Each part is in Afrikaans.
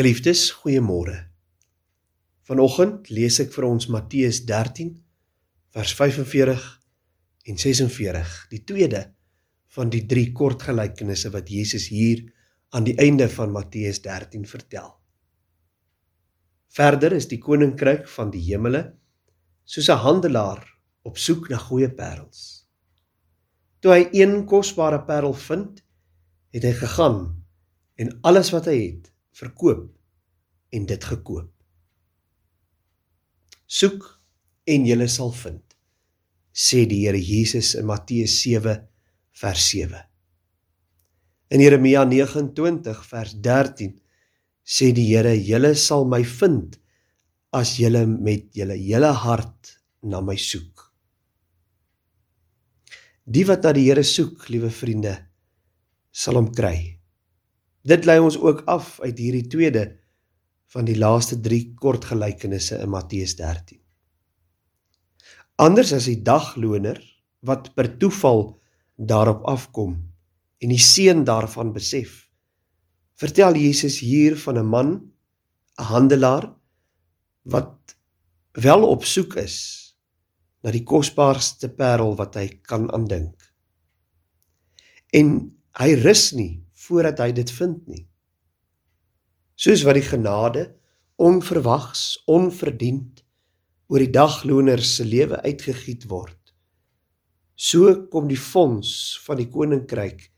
Geliefdes, goeiemôre. Vanoggend lees ek vir ons Matteus 13 vers 45 en 46, die tweede van die drie kort gelykenisse wat Jesus hier aan die einde van Matteus 13 vertel. Verder is die koninkryk van die hemele soos 'n handelaar op soek na goeie parels. Toe hy een kosbare parel vind, het hy gegaan en alles wat hy het verkoop en dit gekoop. Soek en jy sal vind, sê die Here Jesus in Matteus 7 vers 7. In Jeremia 29 vers 13 sê die Here, julle sal my vind as julle met julle hele hart na my soek. Die wat na die Here soek, liewe vriende, sal hom kry. Dit lei ons ook af uit hierdie tweede van die laaste 3 kort gelykenisse in Matteus 13. Anders as die dagloner wat per toeval daarop afkom en die seën daarvan besef, vertel Jesus hier van 'n man, 'n handelaar wat wel op soek is na die kosbaarste parel wat hy kan aandink. En hy rus nie voordat hy dit vind nie. Soos wat die genade onverwags, onverdiend oor die dagloner se lewe uitgegiet word, so kom die fonds van die koninkryk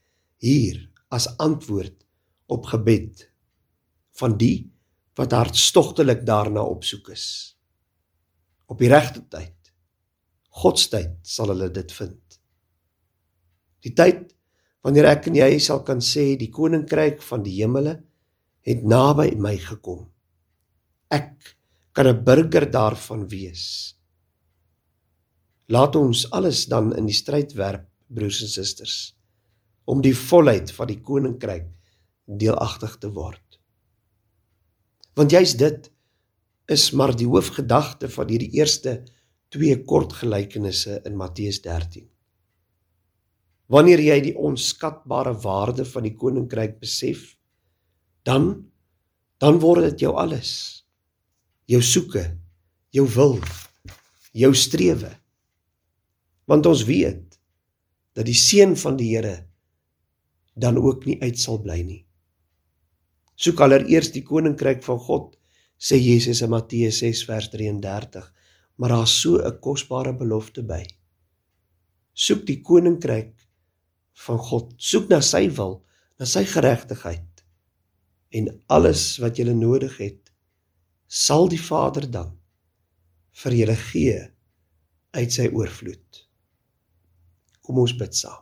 hier as antwoord op gebed van die wat hartstogtelik daarna opsoek is. Op die regte tyd, God se tyd sal hulle dit vind. Die tyd wanneer ek en jy sal kan sê die koninkryk van die hemele het naby my gekom. Ek kan 'n burger daarvan wees. Laat ons alles dan in die stryd werp, broers en susters, om die volheid van die koninkryk deelagtig te word. Want juist dit is maar die hoofgedagte van hierdie eerste twee kort gelykenisse in Matteus 13. Wanneer jy die onskatbare waarde van die koninkryk besef, dan dan word dit jou alles. Jou soeke, jou wil, jou strewe. Want ons weet dat die seën van die Here dan ook nie uit sal bly nie. Soek allereers die koninkryk van God, sê Jesus in Matteus 6 vers 33, maar daar's so 'n kosbare belofte by. Soek die koninkryk van God. Soek na sy wil, na sy geregtigheid. En alles wat jy nodig het, sal die Vader dan vir julle gee uit sy oorvloed. Kom ons bid saam.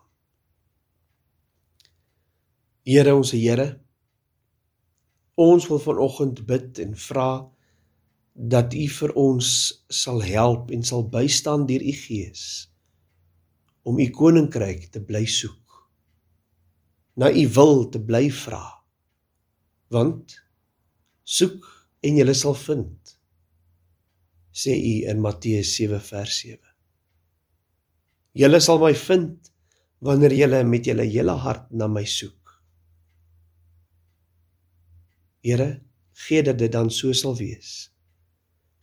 Here ons Here, ons wil vanoggend bid en vra dat U vir ons sal help en sal bystaan deur U Gees om U koninkryk te bly soek na u wil te bly vra. Want soek en jy sal vind. sê u in Matteus 7 vers 7. Julle sal my vind wanneer julle met julle hele hart na my soek. Here, gee dat dit dan so sal wees.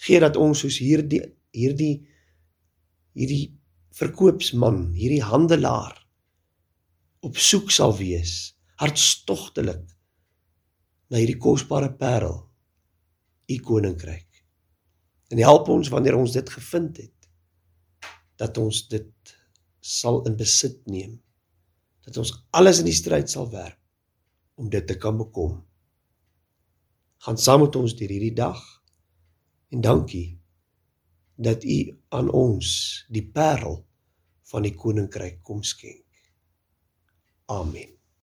Gee dat ons soos hierdie hierdie hierdie verkoopsman, hierdie handelaar op soek sal wees, hartstogtelik na hierdie kosbare parel, u koninkryk. En help ons wanneer ons dit gevind het, dat ons dit sal in besit neem, dat ons alles in die stryd sal werp om dit te kan bekom. Gaan saam met ons deur hierdie dag en dankie dat u aan ons die parel van die koninkryk kom skenk. Amen.